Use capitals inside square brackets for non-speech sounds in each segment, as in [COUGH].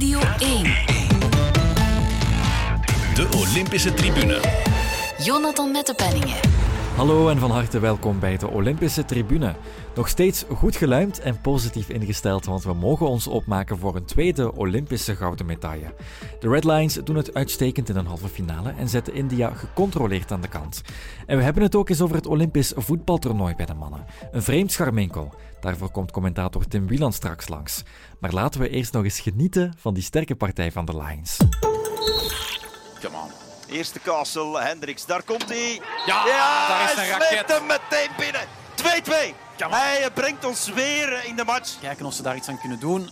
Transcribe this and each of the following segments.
Radio 1. De Olympische Tribune. Jonathan Mettepenningen. Hallo en van harte welkom bij de Olympische Tribune. Nog steeds goed geluimd en positief ingesteld, want we mogen ons opmaken voor een tweede Olympische gouden medaille. De Red Lions doen het uitstekend in een halve finale en zetten India gecontroleerd aan de kant. En we hebben het ook eens over het Olympisch voetbaltoernooi bij de mannen. Een vreemd scharminkel. Daarvoor komt commentator Tim Wieland straks langs. Maar laten we eerst nog eens genieten van die sterke partij van de Lions. Come on. Eerste Castle, Hendricks, daar komt hij. Ja, daar is een hij raket. sleept hem meteen binnen. 2-2. Come on. Hij brengt ons weer in de match. Kijken of ze daar iets aan kunnen doen.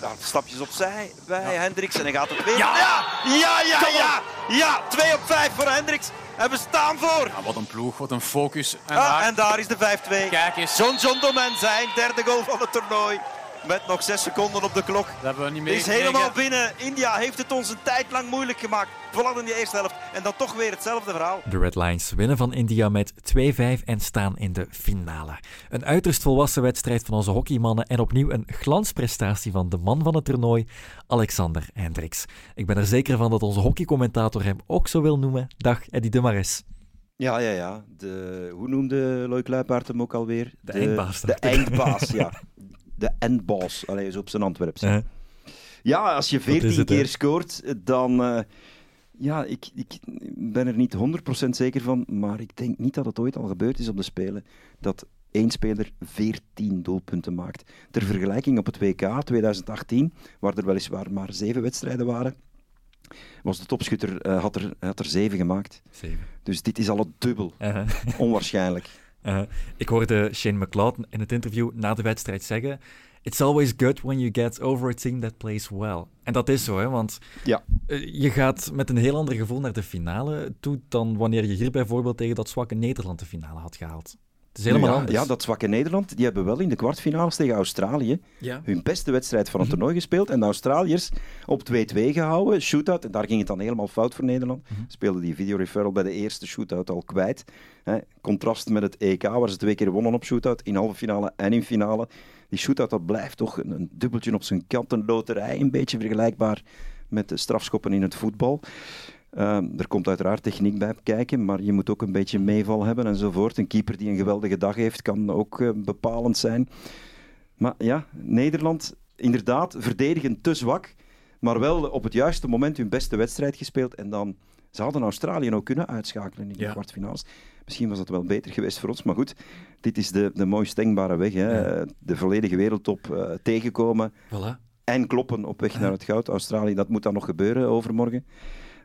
Daar stapjes opzij bij Hendricks en hij gaat het weer. Ja. ja, ja, ja. Ja, ja. 2 op 5 voor Hendricks. En we staan voor. Ja, wat een ploeg, wat een focus. En Ah, daar, en daar is de 5-2. kijk eens, John John Domen zijn derde goal van het toernooi. Met nog 6 seconden op de klok. dat hebben we niet Is helemaal binnen. India heeft het ons een tijd lang moeilijk gemaakt. Vooral in die eerste helft. En dan toch weer hetzelfde verhaal. De Red Lions winnen van India met 2-5 en staan in de finale. Een uiterst volwassen wedstrijd van onze hockeymannen en opnieuw een glansprestatie van de man van het toernooi, Alexander Hendricks. Ik ben er zeker van dat onze hockeycommentator hem ook zo wil noemen. Dag, Eddie de Mares. Ja, ja, ja. De, hoe noemde Loïc Luipaert hem ook alweer? De eindbaas, De eindbaas, ja. [LAUGHS] De endbaas. Allee, zo op zijn Antwerps. Eh, Ja, als je is 14 het, hè? keer scoort, dan... eh, ja, ik, ik ben er niet 100% zeker van, maar ik denk niet dat het ooit al gebeurd is op de Spelen dat één speler 14 doelpunten maakt. Ter vergelijking op het WK 2018, waar er weliswaar maar zeven wedstrijden waren, was de topschutter, eh, had, er, had er zeven gemaakt. zeven. Dus dit is al het dubbel. Eh, [LAUGHS] Onwaarschijnlijk. Eh, ik hoorde Shane McLeod in het interview na de wedstrijd zeggen: It's always good when you get over a team that plays well. En dat is zo, hè, want Ja. eh, je gaat met een heel ander gevoel naar de finale toe dan wanneer je hier bijvoorbeeld tegen dat zwakke Nederland de finale had gehaald. Het is helemaal ja, anders. Ja, dat zwakke Nederland, die hebben wel in de kwartfinales tegen Australië Ja. hun beste wedstrijd van het toernooi gespeeld. En de Australiërs op 2-2 gehouden, shootout. En daar ging het dan helemaal fout voor Nederland. Speelde die videoreferral bij de eerste shootout al kwijt. Hè. Contrast met het EK, waar ze twee keer wonnen op shootout, in halve finale en in finale. Die shootout, dat blijft toch een, een dubbeltje op zijn kant, een loterij. Een beetje vergelijkbaar met de strafschoppen in het voetbal. Ehm, er komt uiteraard techniek bij kijken, maar je moet ook een beetje meeval hebben enzovoort. Een keeper die een geweldige dag heeft, kan ook eh, bepalend zijn. Maar ja, Nederland, inderdaad, verdedigend te zwak, maar wel op het juiste moment hun beste wedstrijd gespeeld. En dan, ze hadden Australië ook kunnen uitschakelen in de Ja. kwartfinales. Misschien was het wel beter geweest voor ons, maar goed, dit is de, de mooist denkbare weg. Hè. Ja. De volledige wereldtop eh, tegenkomen, Voilà. en kloppen op weg naar het goud. Australië, dat moet dan nog gebeuren overmorgen.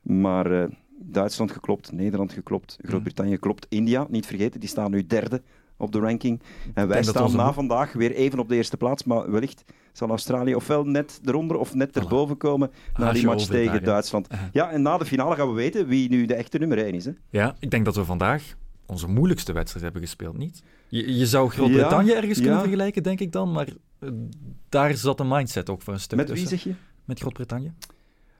Maar eh, Duitsland geklopt, Nederland geklopt, Groot-Brittannië geklopt, India, niet vergeten, die staan nu derde op de ranking. En wij staan onze na vandaag weer even op de eerste plaats, maar wellicht zal Australië ofwel net eronder of net erboven komen na die match daar, tegen. Duitsland. Ja, en na de finale gaan we weten wie nu de echte nummer 1 is. Hè? Ja, ik denk dat we vandaag onze moeilijkste wedstrijd hebben gespeeld, niet? Je, je zou Groot-Brittannië Ja, ergens ja. kunnen vergelijken, denk ik dan, maar eh, daar zat de mindset ook voor een stuk Met wie zeg je? Met Groot-Brittannië?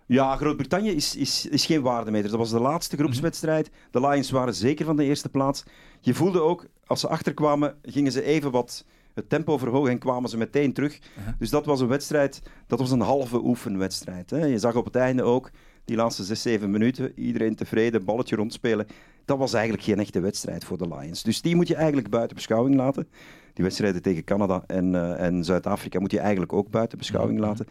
Ja, Groot-Brittannië is, is, is geen waardemeter. Dat was de laatste groepswedstrijd. De Lions waren zeker van de eerste plaats. Je voelde ook, als ze achterkwamen, gingen ze even wat het tempo verhogen en kwamen ze meteen terug. Uh-huh. Dus dat was een wedstrijd, dat was een halve oefenwedstrijd. Hè. Je zag op het einde ook, die laatste zes, zeven minuten, iedereen tevreden, balletje rondspelen. Dat was eigenlijk geen echte wedstrijd voor de Lions. Dus die moet je eigenlijk buiten beschouwing laten. Die wedstrijden tegen Canada en, eh, en Zuid-Afrika moet je eigenlijk ook buiten beschouwing laten.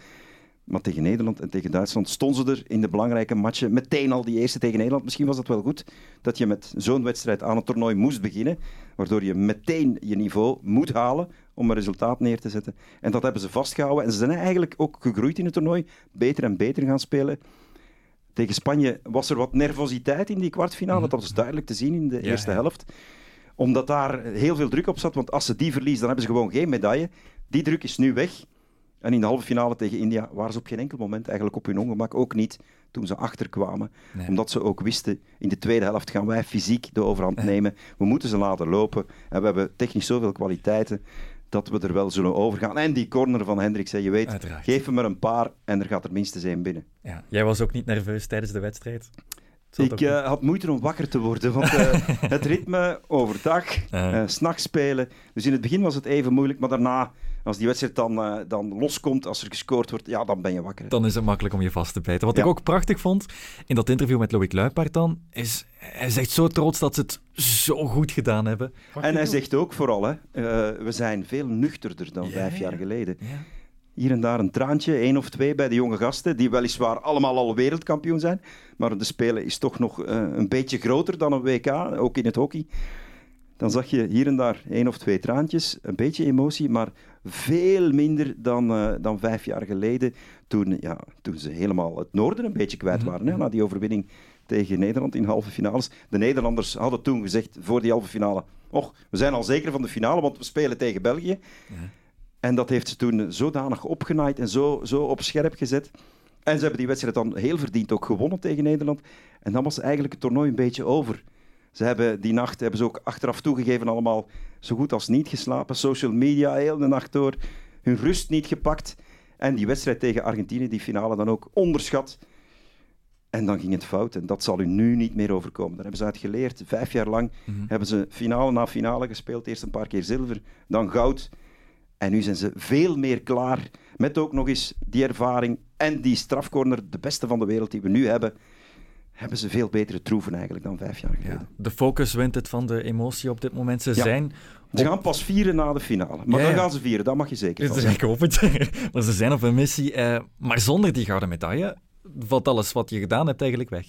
Maar tegen Nederland en tegen Duitsland stonden ze er in de belangrijke matchen. Meteen al die eerste tegen Nederland. Misschien was het wel goed dat je met zo'n wedstrijd aan het toernooi moest beginnen. Waardoor je meteen je niveau moet halen om een resultaat neer te zetten. En dat hebben ze vastgehouden. En ze zijn eigenlijk ook gegroeid in het toernooi. Beter en beter gaan spelen. Tegen Spanje was er wat nervositeit in die kwartfinale. Dat was duidelijk te zien in de Ja, eerste ja. helft. Omdat daar heel veel druk op zat. Want als ze die verliezen, dan hebben ze gewoon geen medaille. Die druk is nu weg. En in de halve finale tegen India waren ze op geen enkel moment eigenlijk op hun ongemak. Ook niet toen ze achterkwamen. Nee. Omdat ze ook wisten, in de tweede helft gaan wij fysiek de overhand nemen. We moeten ze laten lopen. En we hebben technisch zoveel kwaliteiten dat we er wel zullen overgaan. En die corner van Hendricks, hè, je weet, Uiteraard. geef hem er een paar en er gaat er minstens één binnen. Ja. Jij was ook niet nerveus tijdens de wedstrijd? Ik eh, had moeite om wakker te worden, want eh, [LAUGHS] het ritme overdag, Ja. eh, s'nachts spelen. Dus in het begin was het even moeilijk, maar daarna Als die wedstrijd dan, eh, dan loskomt, als er gescoord wordt, ja, dan ben je wakker. hè. Dan is het makkelijk om je vast te bijten. Wat Ja. ik ook prachtig vond in dat interview met Loïc Luipaard dan, is hij zegt zo trots dat ze het zo goed gedaan hebben. En hij zegt ook vooral, hè, eh, we zijn veel nuchterder dan Ja, vijf ja. jaar geleden. Ja. Hier en daar een traantje, één of twee bij de jonge gasten, die weliswaar allemaal al wereldkampioen zijn. Maar de Spelen is toch nog eh, een beetje groter dan een WK, ook in het hockey. Dan zag je hier en daar één of twee traantjes, een beetje emotie, maar veel minder dan, eh, dan vijf jaar geleden. Toen, ja, toen ze helemaal het noorden een beetje kwijt waren, hè, na die overwinning tegen Nederland in halve finales. De Nederlanders hadden toen gezegd voor die halve finale: Och, we zijn al zeker van de finale, want we spelen tegen België. En dat heeft ze toen zodanig opgenaaid en zo, zo op scherp gezet. En ze hebben die wedstrijd dan heel verdiend ook gewonnen tegen Nederland. En dan was eigenlijk het toernooi een beetje over. Ze hebben die nacht, hebben ze ook achteraf toegegeven, allemaal zo goed als niet geslapen. Social media heel de nacht door. Hun rust niet gepakt. En die wedstrijd tegen Argentinië, die finale dan ook onderschat. En dan ging het fout. En dat zal u nu niet meer overkomen. Daar hebben ze uit geleerd. Vijf jaar lang hebben ze finale na finale gespeeld. Eerst een paar keer zilver, dan goud. En nu zijn ze veel meer klaar. Met ook nog eens die ervaring en die strafcorner, de beste van de wereld die we nu hebben. Hebben ze veel betere troeven eigenlijk dan vijf jaar geleden. Ja. De focus wint het van de emotie op dit moment. Ze Ja. zijn... Ze gaan pas vieren na de finale. Maar Ja, dan gaan ze vieren, dat mag je zeker van Dus ik hoop het. maar ze zijn op een missie. eh, maar zonder die gouden medaille valt alles wat je gedaan hebt eigenlijk weg.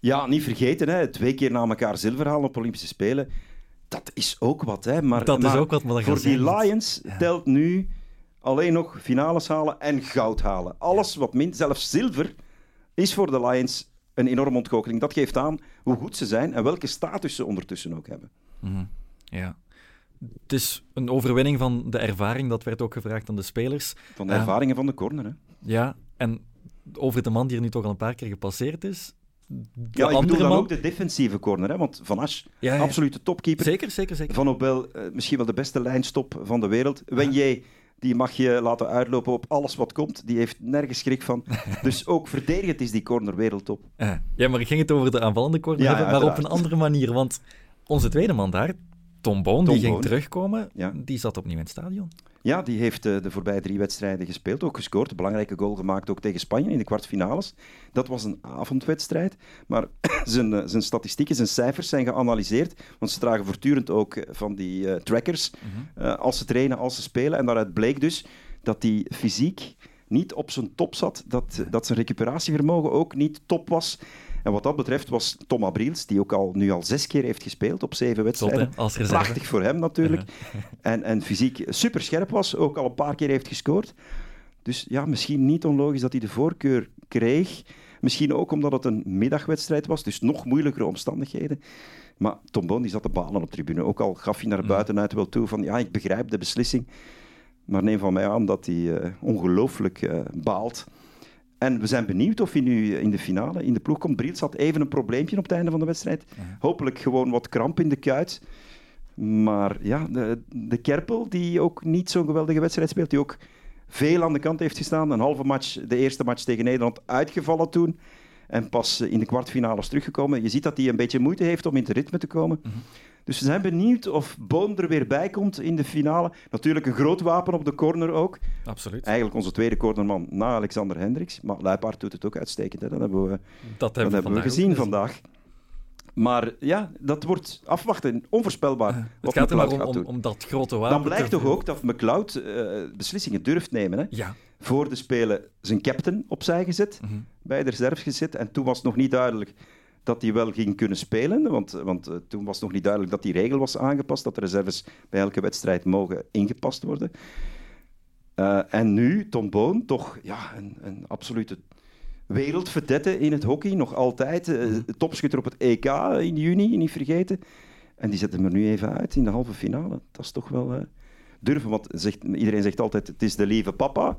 Ja, niet vergeten, hè. twee keer na elkaar zilver halen op Olympische Spelen. Dat is ook wat, hè. Maar, Dat is ook wat, maar voor die. Lions telt nu alleen nog finales halen en goud halen. Alles wat min, zelfs zilver, is voor de Lions een enorme ontgoocheling. Dat geeft aan hoe goed ze zijn en welke status ze ondertussen ook hebben. Ja. Het is een overwinning van de ervaring. Dat werd ook gevraagd aan de spelers. Van de Ja. ervaringen van de corner, hè. Ja, en over de man die er nu toch al een paar keer gepasseerd is. De Ja, ik bedoel dan man... ook de defensieve corner, hè. Want Van Asch, Ja, ja. absolute topkeeper. Zeker, zeker, zeker. Van Opel, eh, misschien wel de beste lijnstop van de wereld. Wenier, die mag je laten uitlopen op alles wat komt. Die heeft nergens schrik van. [LAUGHS] Dus ook verdedigend is die corner wereldtop. Ja, maar ik ging het over de aanvallende corner Ja, hebben, maar op een andere manier. Want onze tweede man daar, Tom Boon, Tom die ging Boon. terugkomen, Ja. die zat opnieuw in het stadion. Ja, die heeft eh, de voorbije drie wedstrijden gespeeld, ook gescoord. Een belangrijke goal gemaakt, ook tegen Spanje in de kwartfinales. Dat was een avondwedstrijd. Maar [COUGHS] zijn, eh, zijn statistieken, zijn cijfers zijn geanalyseerd. Want ze dragen voortdurend ook eh, van die trackers. eh, als ze trainen, als ze spelen. En daaruit bleek dus dat hij fysiek niet op zijn top zat. Dat, dat zijn recuperatievermogen ook niet top was. En wat dat betreft was Tom Abriels, die ook al, nu al zes keer heeft gespeeld op zeven wedstrijden. hè, reserve. Prachtig voor hem natuurlijk. [LAUGHS] En, en fysiek super scherp was, ook al een paar keer heeft gescoord. Dus ja, misschien niet onlogisch dat hij de voorkeur kreeg. Misschien ook omdat het een middagwedstrijd was, dus nog moeilijkere omstandigheden. Maar Tom Boon die zat te balen op tribune. Ook al gaf hij naar buitenuit wel toe van ja, ik begrijp de beslissing. Maar neem van mij aan dat hij eh, ongelooflijk eh, baalt. En we zijn benieuwd of hij nu in de finale in de ploeg komt. Briels had even een probleempje op het einde van de wedstrijd. Hopelijk gewoon wat kramp in de kuit. Maar ja, de, de Kerpel, die ook niet zo'n geweldige wedstrijd speelt, die ook veel aan de kant heeft gestaan. Een halve match, de eerste match tegen Nederland, uitgevallen toen. En pas eh, in de kwartfinales teruggekomen. Je ziet dat hij een beetje moeite heeft om in het ritme te komen. Dus we zijn benieuwd of Boon er weer bij komt in de finale. Natuurlijk een groot wapen op de corner ook. Absoluut. Eigenlijk onze tweede cornerman na Alexander Hendricks. Maar Luipaard doet het ook uitstekend. Hè. Dat hebben we, Dat dat hebben we, vandaag gezien vandaag. Maar ja, dat wordt afwachten. Onvoorspelbaar. Het wat gaat er maar om, om, dat grote wapen Dan blijkt toch ook dat McLeod eh, beslissingen durft nemen. Hè? Ja, Voor de Spelen zijn captain opzij gezet, Mhm. bij de reserves gezet. En toen was het nog niet duidelijk dat hij wel ging kunnen spelen. Want, want eh, toen was het nog niet duidelijk dat die regel was aangepast, dat de reserves bij elke wedstrijd mogen ingepast worden. Eh, en nu, Tom Boon, toch ja, een, een absolute wereldverdette in het hockey, nog altijd. eh, topschutter op het EK in juni, niet vergeten. En die zetten hem er nu even uit in de halve finale. Dat is toch wel durven, want zegt, iedereen zegt altijd, het is de lieve papa.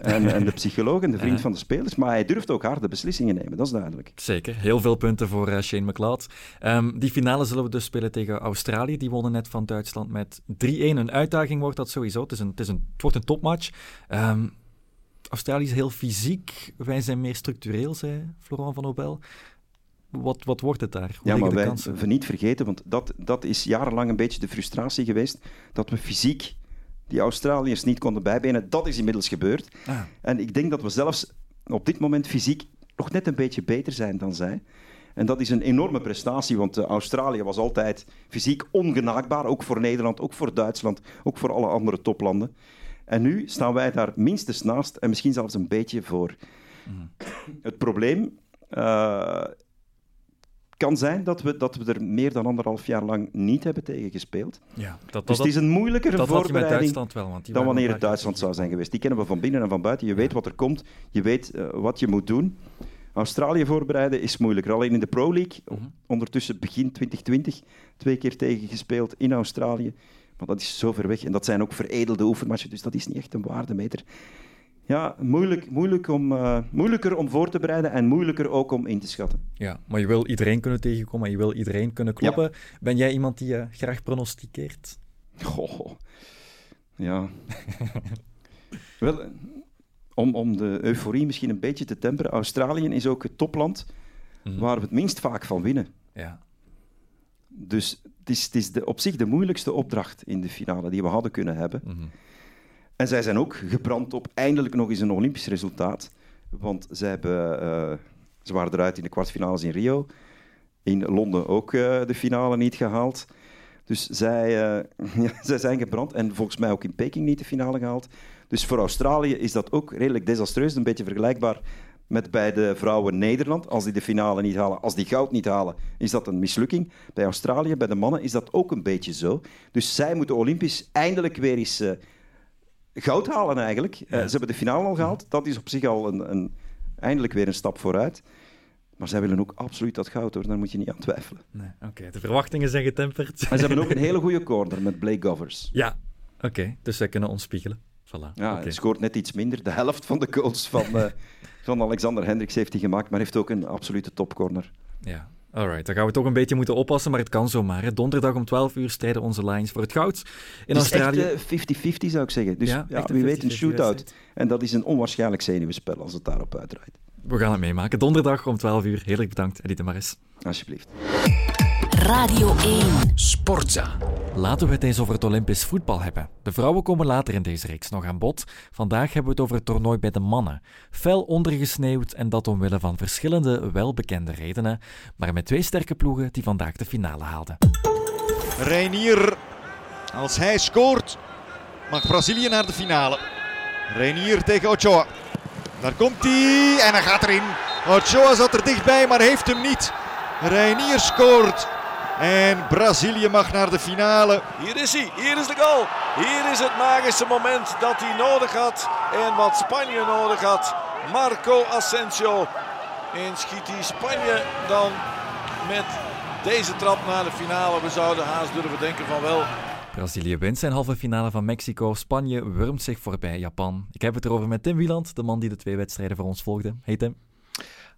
En, en de [LAUGHS] psycholoog en de vriend van de spelers. Maar hij durft ook harde beslissingen nemen, dat is duidelijk. zeker. Heel veel punten voor eh, Shane McLeod. Ehm, die finale zullen we dus spelen tegen Australië. Die wonnen net van Duitsland met 3-1. Een uitdaging wordt dat sowieso. Het, is een, het, is een, het wordt een topmatch. Ehm, Australië is heel fysiek. Wij zijn meer structureel, zei Florent van Obel. Wat, wat wordt het daar? Hoe Ja, maar de wij niet vergeten, want dat, dat is jarenlang een beetje de frustratie geweest, dat we fysiek die Australiërs niet konden bijbenen. Dat is inmiddels gebeurd. Ah. En ik denk dat we zelfs op dit moment fysiek nog net een beetje beter zijn dan zij. En dat is een enorme prestatie, want eh, Australië was altijd fysiek ongenaakbaar, ook voor Nederland, ook voor Duitsland, ook voor alle andere toplanden. En nu staan wij daar minstens naast en misschien zelfs een beetje voor. Het probleem eh, kan zijn dat we, dat we er meer dan anderhalf jaar lang niet hebben tegen gespeeld. Ja, dat, dat, Dus het is een moeilijkere dat voorbereiding wel. Want dan wanneer het Duitsland zou zijn geweest. Die kennen we van binnen en van buiten. Je weet wat er komt, je weet eh, wat je moet doen. Australië voorbereiden is moeilijker. Alleen in de Pro League, Mhm. ondertussen begin 2020, twee keer tegen gespeeld in Australië. Maar dat is zo ver weg. En dat zijn ook veredelde oefenmatchen, dus dat is niet echt een waardemeter. Ja, moeilijk, moeilijk om, eh, moeilijker om voor te bereiden en moeilijker ook om in te schatten. Ja, maar je wil iedereen kunnen tegenkomen en je wil iedereen kunnen kloppen. Ben jij iemand die je graag pronosticeert? Goh. Ja. [LAUGHS] Wel, eh, om, om de euforie misschien een beetje te temperen. Australië is ook het topland Mhm. waar we het minst vaak van winnen. Ja. Dus het is, het is de, op zich de moeilijkste opdracht in de finale die we hadden kunnen hebben. Mhm. En zij zijn ook gebrand op eindelijk nog eens een Olympisch resultaat. Want zij hebben, eh, ze waren eruit in de kwartfinales in Rio. In Londen ook eh, de finale niet gehaald. Dus zij, [LAUGHS] ja, zij zijn gebrand. En volgens mij ook in Peking niet de finale gehaald. Dus voor Australië is dat ook redelijk desastreus. Een beetje vergelijkbaar met bij de vrouwen Nederland. Als die de finale niet halen, als die goud niet halen, is dat een mislukking. Bij Australië, bij de mannen, is dat ook een beetje zo. Dus zij moeten Olympisch eindelijk weer eens goud halen eigenlijk. Eh, ze hebben de finale al gehaald. Dat is op zich al een, een, eindelijk weer een stap vooruit. Maar zij willen ook absoluut dat goud hoor, daar moet je niet aan twijfelen. Nee, oké. De verwachtingen zijn getemperd. En ze hebben ook een [LAUGHS] hele goede corner met Blake Govers. Ja, oké. Dus zij kunnen ons spiegelen. Voilà. Ja, oké. hij scoort net iets minder. De helft van de goals van, [LAUGHS] eh, van Alexander Hendricks heeft hij gemaakt, maar heeft ook een absolute topcorner. Ja, alright. Dan gaan we toch een beetje moeten oppassen, maar het kan zomaar. Hè. Donderdag om 12 uur strijden onze Lions voor het goud. In Het is Australië. echt eh, 50-50 zou ik zeggen. Dus Ja, ja, wie weet een 50-50 shootout. En dat is een onwaarschijnlijk zenuwspel als het daarop uitdraait. We gaan het meemaken. Donderdag om 12 uur. Heerlijk bedankt, Edith de Maris. Alsjeblieft. Radio 1. Sportza. Laten we het eens over het Olympisch voetbal hebben. De vrouwen komen later in deze reeks nog aan bod. Vandaag hebben we het over het toernooi bij de mannen. Fel ondergesneeuwd en dat omwille van verschillende welbekende redenen, maar met twee sterke ploegen die vandaag de finale haalden. Reinier, als hij scoort, mag Brazilië naar de finale. Reinier tegen Ochoa. Daar komt hij en hij gaat erin. Ochoa zat er dichtbij, maar heeft hem niet. Reinier scoort. En Brazilië mag naar de finale. Hier is hij, hier is de goal. Hier is het magische moment dat hij nodig had en wat Spanje nodig had. Marco Asensio. En schiet hij Spanje dan met deze trap naar de finale. We zouden haast durven denken van wel. Brazilië wint zijn halve finale van Mexico. Spanje wurmt zich voorbij Japan. Ik heb het erover met Tim Wieland, de man die de twee wedstrijden voor ons volgde. Hey Tim.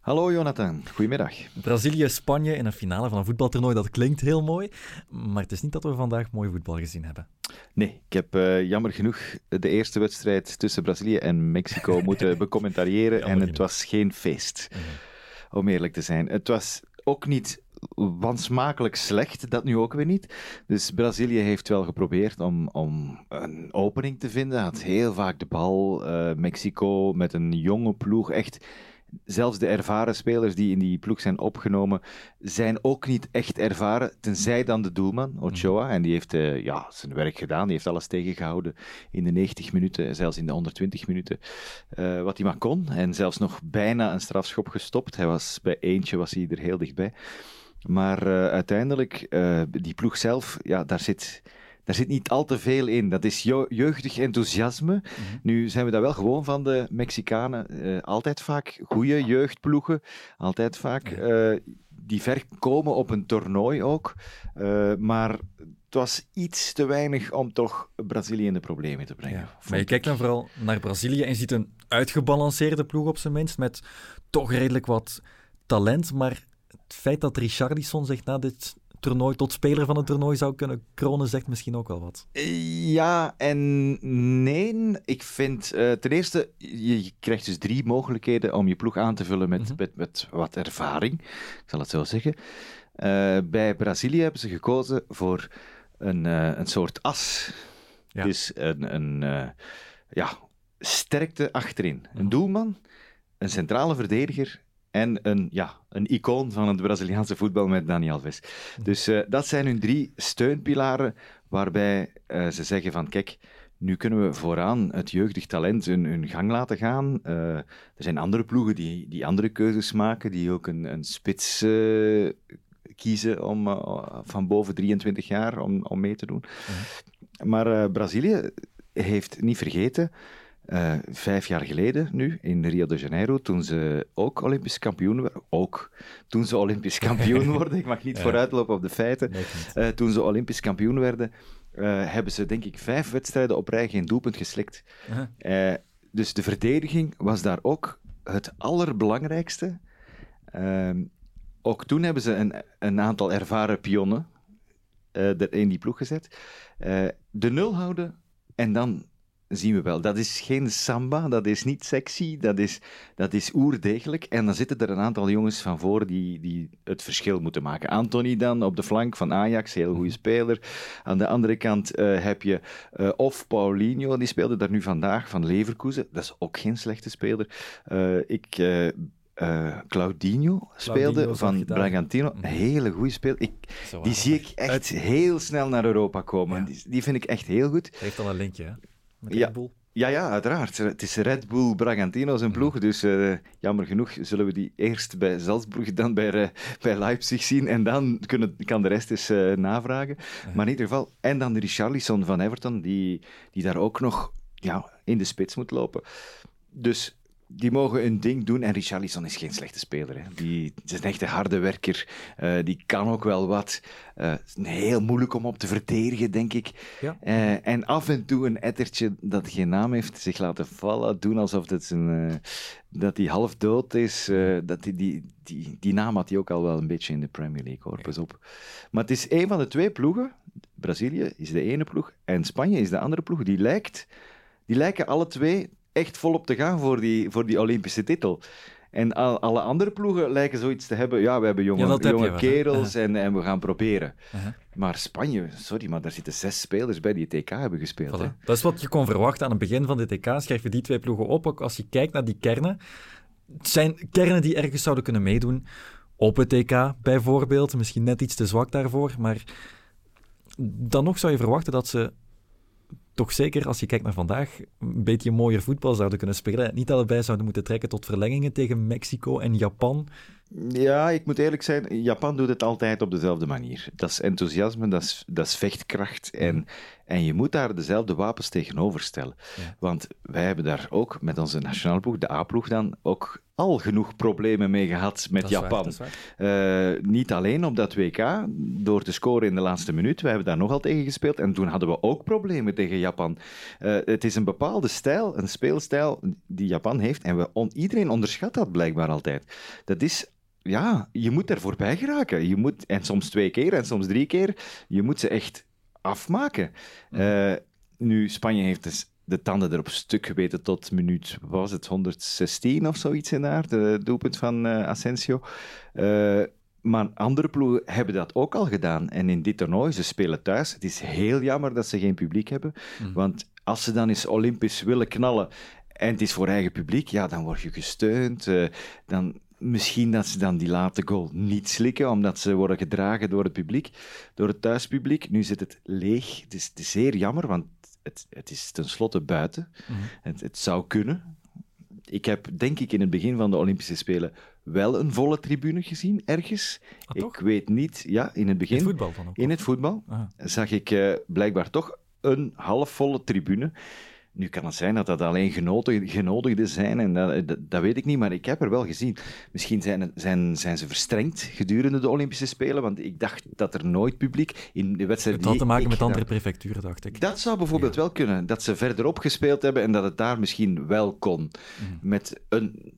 Hallo Jonathan, goedemiddag. Brazilië-Spanje in een finale van een voetbaltoernooi, dat klinkt heel mooi. Maar het is niet dat we vandaag mooi voetbal gezien hebben. Nee, ik heb eh, jammer genoeg de eerste wedstrijd tussen Brazilië en Mexico [LAUGHS] moeten becommentariëren en het was geen feest, om eerlijk te zijn. Het was ook niet wansmakelijk slecht, dat nu ook weer niet. Dus Brazilië heeft wel geprobeerd om, om een opening te vinden, had heel vaak de bal. Eh, Mexico met een jonge ploeg, echt... Zelfs de ervaren spelers die in die ploeg zijn opgenomen, zijn ook niet echt ervaren, tenzij dan de doelman, Ochoa. En die heeft eh, ja, zijn werk gedaan, die heeft alles tegengehouden in de 90 minuten, zelfs in de 120 minuten, eh, wat hij maar kon. En zelfs nog bijna een strafschop gestopt. Hij was bij eentje was hij er heel dichtbij. Maar eh, uiteindelijk, die ploeg zelf, ja, daar zit... Daar zit niet al te veel in. Dat is jeugdig enthousiasme. Nu zijn we dat wel gewoon van de Mexicanen. Eh, altijd vaak goede jeugdploegen. Altijd vaak eh, die ver komen op een toernooi ook. Eh, maar het was iets te weinig om toch Brazilië in de problemen te brengen. Maar je kijkt dan vooral naar Brazilië en ziet een uitgebalanceerde ploeg op zijn minst, met toch redelijk wat talent. Maar het feit dat Richarlison zich na dit toernooi tot speler van het toernooi zou kunnen kronen, zegt misschien ook wel wat. Ja en nee. Ik vind eh, ten eerste, je, je krijgt dus drie mogelijkheden om je ploeg aan te vullen met, Mhm. met, met wat ervaring. Ik zal het zo zeggen. Eh, bij Brazilië hebben ze gekozen voor een, eh, een soort as. Ja. Dus een, een ja, sterkte achterin. Een doelman, een centrale verdediger en een, ja, een icoon van het Braziliaanse voetbal met Dani Alves. Dus eh, dat zijn hun drie steunpilaren waarbij eh, ze zeggen van kijk, nu kunnen we vooraan het jeugdig talent hun, hun gang laten gaan. Eh, er zijn andere ploegen die, die andere keuzes maken, die ook een, een spits kiezen om, van boven 23 jaar om, om mee te doen. Maar Brazilië heeft niet vergeten, eh, vijf jaar geleden nu, in Rio de Janeiro, toen ze ook Olympisch kampioen werden. Ook toen ze Olympisch [LAUGHS] kampioen worden, ik mag niet Ja. vooruitlopen op de feiten. Eh, toen ze Olympisch kampioen werden, eh, hebben ze denk ik vijf wedstrijden op rij geen doelpunt geslikt. Dus de verdediging was daar ook het allerbelangrijkste. Ehm, ook toen hebben ze een, een aantal ervaren pionnen er in die ploeg gezet. De nul houden en dan zien we wel. Dat is geen samba, dat is niet sexy, dat is, dat is oerdegelijk. En dan zitten er een aantal jongens van voor die, die het verschil moeten maken. Anthony dan op de flank van Ajax, heel goede speler. Aan de andere kant eh, heb je eh, of Paulinho, die speelde daar nu vandaag van Leverkusen. Dat is ook geen slechte speler. Eh, ik... eh, Claudinho speelde van. Bragantino. Mhm. Een hele goede speler. Ik, die zie ik echt heel snel naar Europa komen. Ja. Die, die vind ik echt heel goed. Hij heeft al een linkje, hè? Met Ja. Red Bull. Ja, ja, uiteraard. Het is Red Bull Bragantino zijn ploeg, dus eh, jammer genoeg zullen we die eerst bij Salzburg, dan bij, eh, bij Leipzig zien en dan kunnen, kan de rest eens eh, navragen. Maar in ieder geval, en dan de Richarlison van Everton, die, die daar ook nog ja, in de spits moet lopen. Dus die mogen hun ding doen. En Richarlison is geen slechte speler. Hè. Die is een echte harde werker. Eh, die kan ook wel wat. Eh, het is heel moeilijk om op te verdedigen, denk ik. Ja. Eh, en af en toe een ettertje dat geen naam heeft, zich laten vallen. Doen alsof dat, een, dat hij half dood is. dat die, die, die, die naam had hij ook al wel een beetje in de Premier League, hoor. Pas op. Maar het is een van de twee ploegen. Brazilië is de ene ploeg en Spanje is de andere ploeg. Die, lijkt, die lijken alle twee echt volop te gaan voor die, voor die Olympische titel. En al, alle andere ploegen lijken zoiets te hebben. Ja, we hebben jonge, Ja, heb jonge wel, kerels en, en we gaan proberen. Uh-huh. Maar Spanje, sorry, maar daar zitten zes spelers bij die het TK hebben gespeeld. Hè? Dat is wat je kon verwachten aan het begin van dit TK. Schrijf je die twee ploegen op. Ook als je kijkt naar die kernen. Het zijn kernen die ergens zouden kunnen meedoen. Op het TK bijvoorbeeld. Misschien net iets te zwak daarvoor. Maar dan nog zou je verwachten dat ze toch zeker, als je kijkt naar vandaag, een beetje mooier voetbal zouden kunnen spelen. Niet allebei zouden moeten trekken tot verlengingen tegen Mexico en Japan. Ja, ik moet eerlijk zijn, Japan doet het altijd op dezelfde manier. Dat is enthousiasme, dat is, dat is vechtkracht. En, en je moet daar dezelfde wapens tegenover stellen. Ja. Want wij hebben daar ook met onze nationale ploeg, de A-ploeg dan, ook al genoeg problemen mee gehad met Dat Japan. waar. Eh, niet alleen op dat WK, door te scoren in de laatste minuut. We hebben daar nogal tegen gespeeld. En toen hadden we ook problemen tegen Japan. Eh, het is een bepaalde stijl, een speelstijl die Japan heeft. En we on- iedereen onderschat dat blijkbaar altijd. Dat is ja, je moet er voorbij geraken. Je moet, en soms twee keer en soms drie keer. Je moet ze echt afmaken. Eh, nu, Spanje heeft dus de tanden erop stuk geweten tot minuut, was het, 116 of zoiets in daar, de doelpunt van eh, Asensio. Eh, maar andere ploegen hebben dat ook al gedaan. En in dit toernooi, ze spelen thuis. Het is heel jammer dat ze geen publiek hebben. Want als ze dan eens Olympisch willen knallen en het is voor eigen publiek, ja, dan word je gesteund. eh, dan, misschien dat ze dan die late goal niet slikken, omdat ze worden gedragen door het publiek, door het thuispubliek. Nu zit het leeg. Het is, het is zeer jammer, want het, het is tenslotte buiten. Het, het zou kunnen. Ik heb, denk ik, in het begin van de Olympische Spelen wel een volle tribune gezien, ergens. Ah, ik weet niet, ja, in het begin. In het voetbal dan ook? In het voetbal Ah. zag ik eh, blijkbaar toch een halfvolle tribune. Nu kan het zijn dat dat alleen genodigden, genodigden zijn, en dat, dat, dat weet ik niet, maar ik heb er wel gezien. Misschien zijn, zijn, zijn ze verstrengd gedurende de Olympische Spelen, want ik dacht dat er nooit publiek in de wedstrijd. Het had te maken met andere prefecturen, dacht ik. Dat zou bijvoorbeeld wel kunnen, dat ze verderop gespeeld hebben en dat het daar misschien wel kon. Mhm. Met een,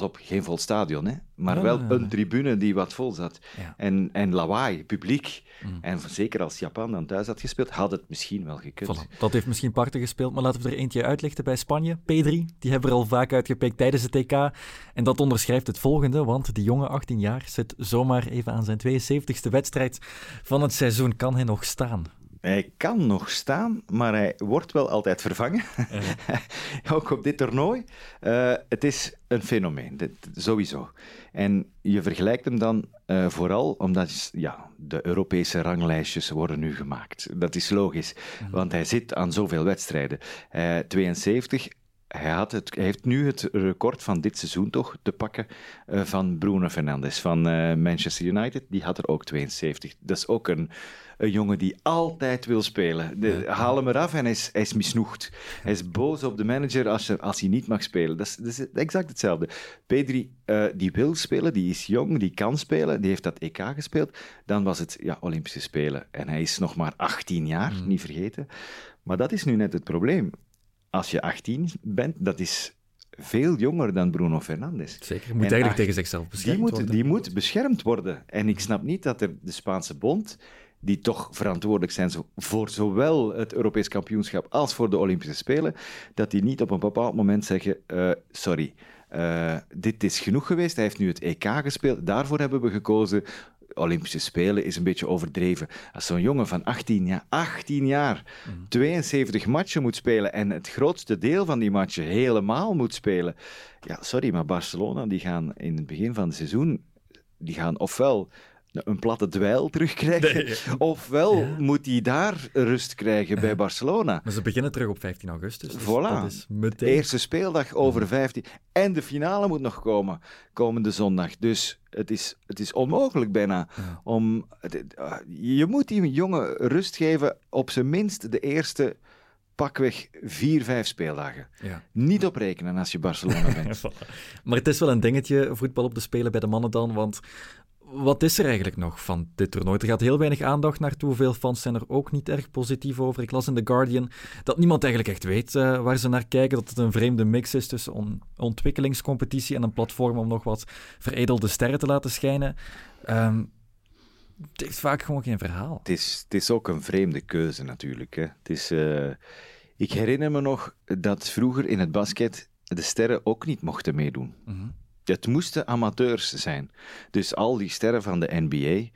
pas op, geen vol stadion, hè, maar Ja, wel een tribune die wat vol zat. Ja. En, en lawaai, publiek. Mhm. En zeker als Japan dan thuis had gespeeld, had het misschien wel gekund. Voilà. Dat heeft misschien parten gespeeld, maar laten we er eentje uitlichten bij Spanje. P3, die hebben er al vaak uitgepikt tijdens het TK. En dat onderschrijft het volgende, want die jonge 18 jaar zit zomaar even aan zijn 72e wedstrijd van het seizoen. Kan hij nog staan? Hij kan nog staan, maar hij wordt wel altijd vervangen. [LAUGHS] Ook op dit toernooi. Uh, het is een fenomeen, dit, sowieso. En je vergelijkt hem dan uh, vooral omdat ja, de Europese ranglijstjes worden nu gemaakt. Dat is logisch, mm. want hij zit aan zoveel wedstrijden. Uh, 72 hij, had het, hij heeft nu het record van dit seizoen toch te pakken uh, van Bruno Fernandes van uh, Manchester United. Die had er ook 72. Dat is ook een, een jongen die altijd wil spelen. De, haal hem eraf en hij is, hij is misnoegd. Hij is boos op de manager als, als hij niet mag spelen. Dat is, dat is exact hetzelfde. Pedri, uh, die wil spelen, die is jong, die kan spelen, die heeft dat EK gespeeld. Dan was het ja, Olympische Spelen. En hij is nog maar 18 jaar, mm. niet vergeten. Maar dat is nu net het probleem als je 18 bent, dat is veel jonger dan Bruno Fernandes. Zeker, moet eigenlijk tegen zichzelf beschermd die moet, worden. Die moet beschermd worden. En ik snap niet dat er de Spaanse bond, die toch verantwoordelijk zijn voor zowel het Europees kampioenschap als voor de Olympische Spelen, dat die niet op een bepaald moment zeggen, uh, sorry, uh, dit is genoeg geweest, hij heeft nu het EK gespeeld, daarvoor hebben we gekozen, Olympische Spelen is een beetje overdreven. Als zo'n jongen van 18 jaar, 18 jaar 72 matchen moet spelen en het grootste deel van die matchen helemaal moet spelen. Ja, sorry, maar Barcelona die gaan in het begin van het seizoen die gaan ofwel een platte dweil terugkrijgen. Ofwel moet hij daar rust krijgen bij Barcelona. Maar ze beginnen terug op 15 augustus. Dus voilà. Dat is meteen... Eerste speeldag over 15. En de finale moet nog komen, komende zondag. Dus het is, het is onmogelijk bijna. Om, je moet die jongen rust geven, op zijn minst de eerste pakweg vier, vijf speeldagen. Ja. Niet op rekenen als je Barcelona [LAUGHS] bent. maar het is wel een dingetje, voetbal op de Spelen bij de mannen dan, want wat is er eigenlijk nog van dit toernooi? Er gaat heel weinig aandacht naartoe. Veel fans zijn er ook niet erg positief over. Ik las in The Guardian dat niemand eigenlijk echt weet uh, waar ze naar kijken. Dat het een vreemde mix is tussen on ontwikkelingscompetitie en een platform om nog wat veredelde sterren te laten schijnen. Um, het heeft vaak gewoon geen verhaal. Het is, het is ook een vreemde keuze natuurlijk. Hè. Het is, uh, ik herinner me nog dat vroeger in het basket de sterren ook niet mochten meedoen. Mm -hmm. Het moesten amateurs zijn. Dus al die sterren van de NBA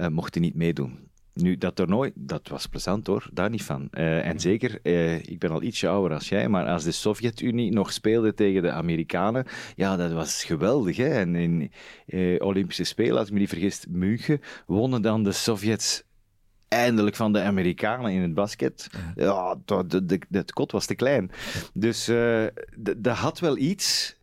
uh, mochten niet meedoen. Nu, dat toernooi, dat was plezant hoor, daar niet van. Uh, en zeker, uh, ik ben al ietsje ouder als jij, maar als de Sovjet-Unie nog speelde tegen de Amerikanen, ja, dat was geweldig. Hè? En in uh, Olympische Spelen, als ik me niet vergis, München, wonnen dan de Sovjets eindelijk van de Amerikanen in het basket. Ja, het kot was te klein. Dus dat had wel iets,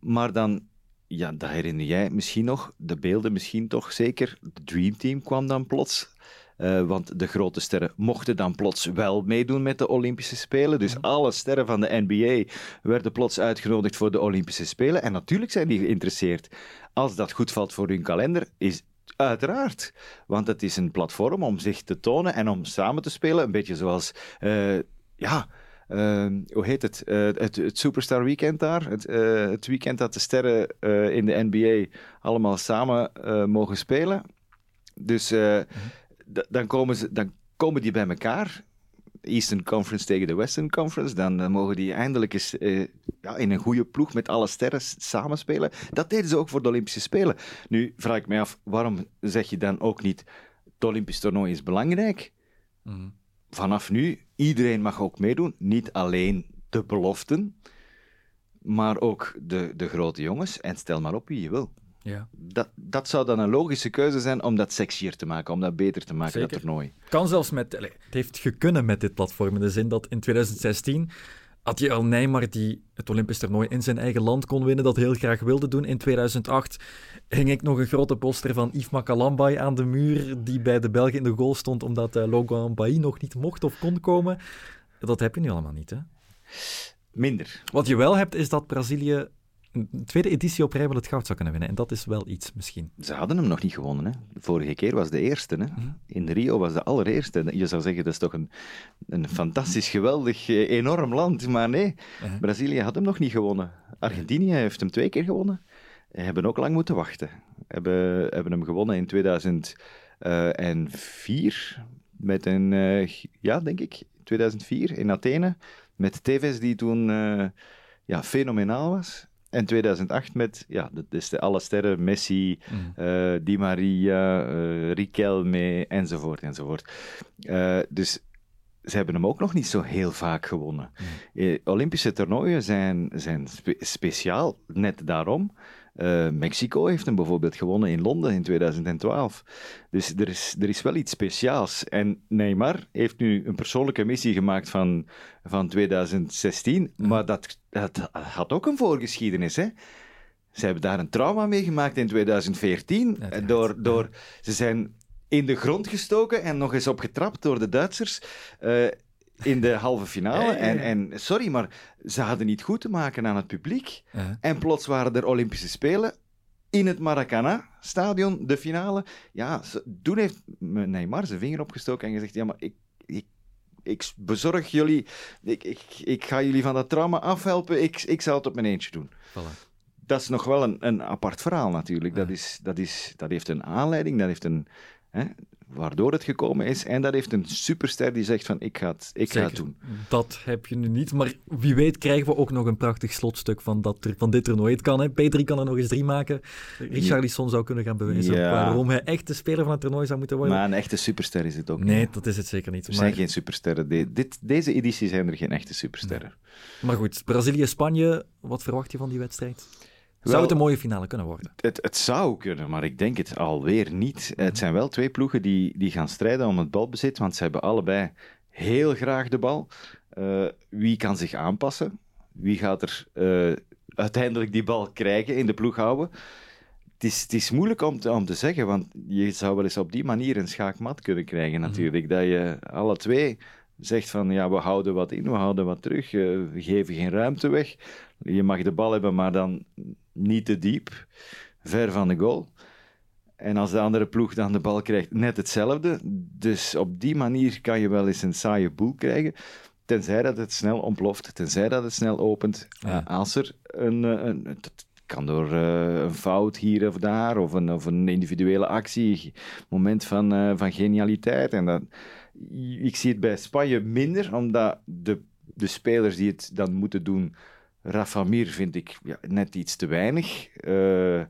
maar dan ja, dat herinner jij misschien nog. De beelden misschien toch zeker. De Dream Team kwam dan plots. Uh, want de grote sterren mochten dan plots wel meedoen met de Olympische Spelen. Dus alle sterren van de NBA werden plots uitgenodigd voor de Olympische Spelen. En natuurlijk zijn die geïnteresseerd. Als dat goed valt voor hun kalender, is uiteraard. Want het is een platform om zich te tonen en om samen te spelen. Een beetje zoals, uh, ja hoe heet het? Uh, het? het? Superstar Weekend daar. Het, uh, het weekend dat de sterren eh, in de NBA allemaal samen mogen spelen. Dus mm dan, komen ze, dan komen die bij elkaar. Eastern Conference tegen de Western Conference. Dan mogen die eindelijk eens ja, in een goede ploeg met alle sterren samenspelen. Dat deden ze ook voor de Olympische Spelen. Nu vraag ik mij af, waarom zeg je dan ook niet... Het Olympisch toernooi is belangrijk... Mm vanaf nu, iedereen mag ook meedoen. Niet alleen de beloften, maar ook de, de grote jongens. En stel maar op wie je wil. Ja. Dat, dat zou dan een logische keuze zijn om dat sexier te maken, om dat beter te maken, Zeker. dat toernooi. Kan zelfs met... Het heeft gekunnen met dit platform, in de zin dat in 2016 had je al Neymar die het Olympisch toernooi in zijn eigen land kon winnen, dat heel graag wilde doen. In 2008 hing ik nog een grote poster van Yves Makalambai aan de muur, die bij de Belgen in de goal stond, omdat uh, Logan Bailly nog niet mocht of kon komen. Dat heb je nu allemaal niet, hè? Minder. Wat je wel hebt, is dat Brazilië een tweede editie op rij wel het goud zou kunnen winnen. En dat is wel iets, misschien. Ze hadden hem nog niet gewonnen. Hè? De vorige keer was de eerste. Hè? Mm. In Rio was de allereerste. Je zou zeggen, dat is toch een, een fantastisch, geweldig, enorm land. Maar nee, uh-huh. Brazilië had hem nog niet gewonnen. Argentinië heeft hem twee keer gewonnen. Hebben ook lang moeten wachten. Hebben, hebben hem gewonnen in 2004. Met een, uh, ja, denk ik, 2004 in Athene. Met Tevez, die toen ja, fenomenaal was. En 2008 met, ja, dat is de alle sterren, Messi, eh, Di Maria, eh Riquelme, enzovoort, enzovoort. Eh, dus ze hebben hem ook nog niet zo heel vaak gewonnen. Eh, Olympische toernooien zijn, zijn spe- speciaal, net daarom. Eh, Mexico heeft hem bijvoorbeeld gewonnen in Londen in 2012. Dus er is, er is wel iets speciaals. En Neymar heeft nu een persoonlijke missie gemaakt van, van 2016, maar dat, dat had ook een voorgeschiedenis, hè? Ze hebben daar een trauma mee gemaakt in 2014. Uiteraard. Door, door, ze zijn in de grond gestoken en nog eens opgetrapt door de Duitsers eh, in de halve finale. En, en sorry, maar ze hadden niet goed te maken aan het publiek. En plots waren er Olympische Spelen in het Maracana-stadion, de finale. Ja, ze- toen heeft Neymar zijn vinger opgestoken en gezegd: Ja, maar ik, ik, ik bezorg jullie, ik, ik, ik ga jullie van dat trauma afhelpen. Ik, ik zal het op mijn eentje doen. Voilà. Dat is nog wel een, een apart verhaal natuurlijk. Dat, is, dat, is, dat heeft een aanleiding, dat heeft een. Hè, waardoor het gekomen is. En dat heeft een superster die zegt: van ik ga het, ik ga het doen. Dat heb je nu niet, maar wie weet krijgen we ook nog een prachtig slotstuk van, dat, van dit toernooi. Het kan, hè. P3 kan er nog eens drie maken. Richarlison zou kunnen gaan bewijzen Ja. waarom hij echt de speler van het toernooi zou moeten worden. Maar een echte superster is het ook nee, niet. dat is het zeker niet. Er Maar, zijn geen supersterren. De- dit, deze editie zijn er geen echte supersterren. maar goed, Brazilië-Spanje, wat verwacht je van die wedstrijd? Zou het een mooie finale kunnen worden? Het, het zou kunnen, maar ik denk het alweer niet. Het zijn wel twee ploegen die, die gaan strijden om het balbezit, want ze hebben allebei heel graag de bal. Eh, wie kan zich aanpassen? Wie gaat er eh, uiteindelijk die bal krijgen, in de ploeg houden? Het is, het is moeilijk om te, om te zeggen, want je zou wel eens op die manier een schaakmat kunnen krijgen natuurlijk. Dat je alle twee zegt van, ja, we houden wat in, we houden wat terug, eh, we geven geen ruimte weg. Je mag de bal hebben, maar dan niet te diep, ver van de goal. En als de andere ploeg dan de bal krijgt, net hetzelfde. Dus op die manier kan je wel eens een saaie boel krijgen. Tenzij dat het snel ontploft, tenzij dat het snel opent. Ja. Als er een, eh, een, dat kan door eh, een fout hier of daar, of een, of een individuele actie, moment van, eh, van genialiteit. En dat, ik zie het bij Spanje minder, omdat de, de spelers die het dan moeten doen, Rafa Mir vind ik ja, net iets te weinig. Eh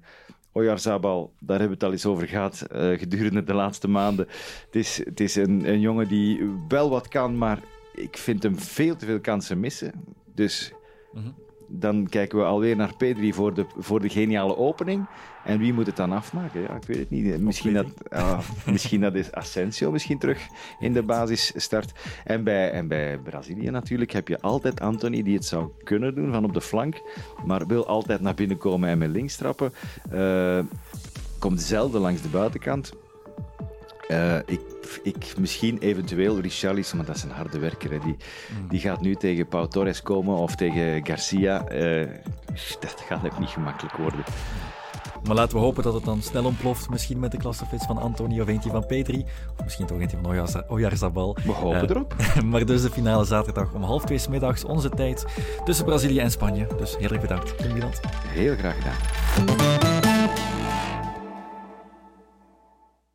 Oyarzabal, daar hebben we het al eens over gehad eh, gedurende de laatste maanden. Het is, het is een, een jongen die wel wat kan, maar ik vind hem veel te veel kansen missen. Dus Mhm. Dan kijken we alweer naar Pedri voor de, voor de geniale opening. En wie moet het dan afmaken? Ja, ik weet het niet. Misschien dat, ah, misschien dat is Asensio misschien terug in de basis start. En bij, en bij Brazilië natuurlijk heb je altijd Anthony die het zou kunnen doen van op de flank. Maar wil altijd naar binnen komen en met links trappen. Eh, komt zelden langs de buitenkant. Eh, ik, ik, misschien eventueel Richarlison, maar dat is een harde werker. Hè. Die, die gaat nu tegen Pau Torres komen of tegen Garcia. Eh, dat gaat ook niet gemakkelijk worden. Maar laten we hopen dat het dan snel ontploft. Misschien met de klasseflits van Anthony of eentje van Petri. Of misschien toch eentje van Oyarza- Oyarzabal. We hopen Eh, erop. [LAUGHS] maar dus de finale zaterdag om half twee middags, onze tijd, tussen Brazilië en Spanje. Dus heel erg bedankt. Heel graag gedaan.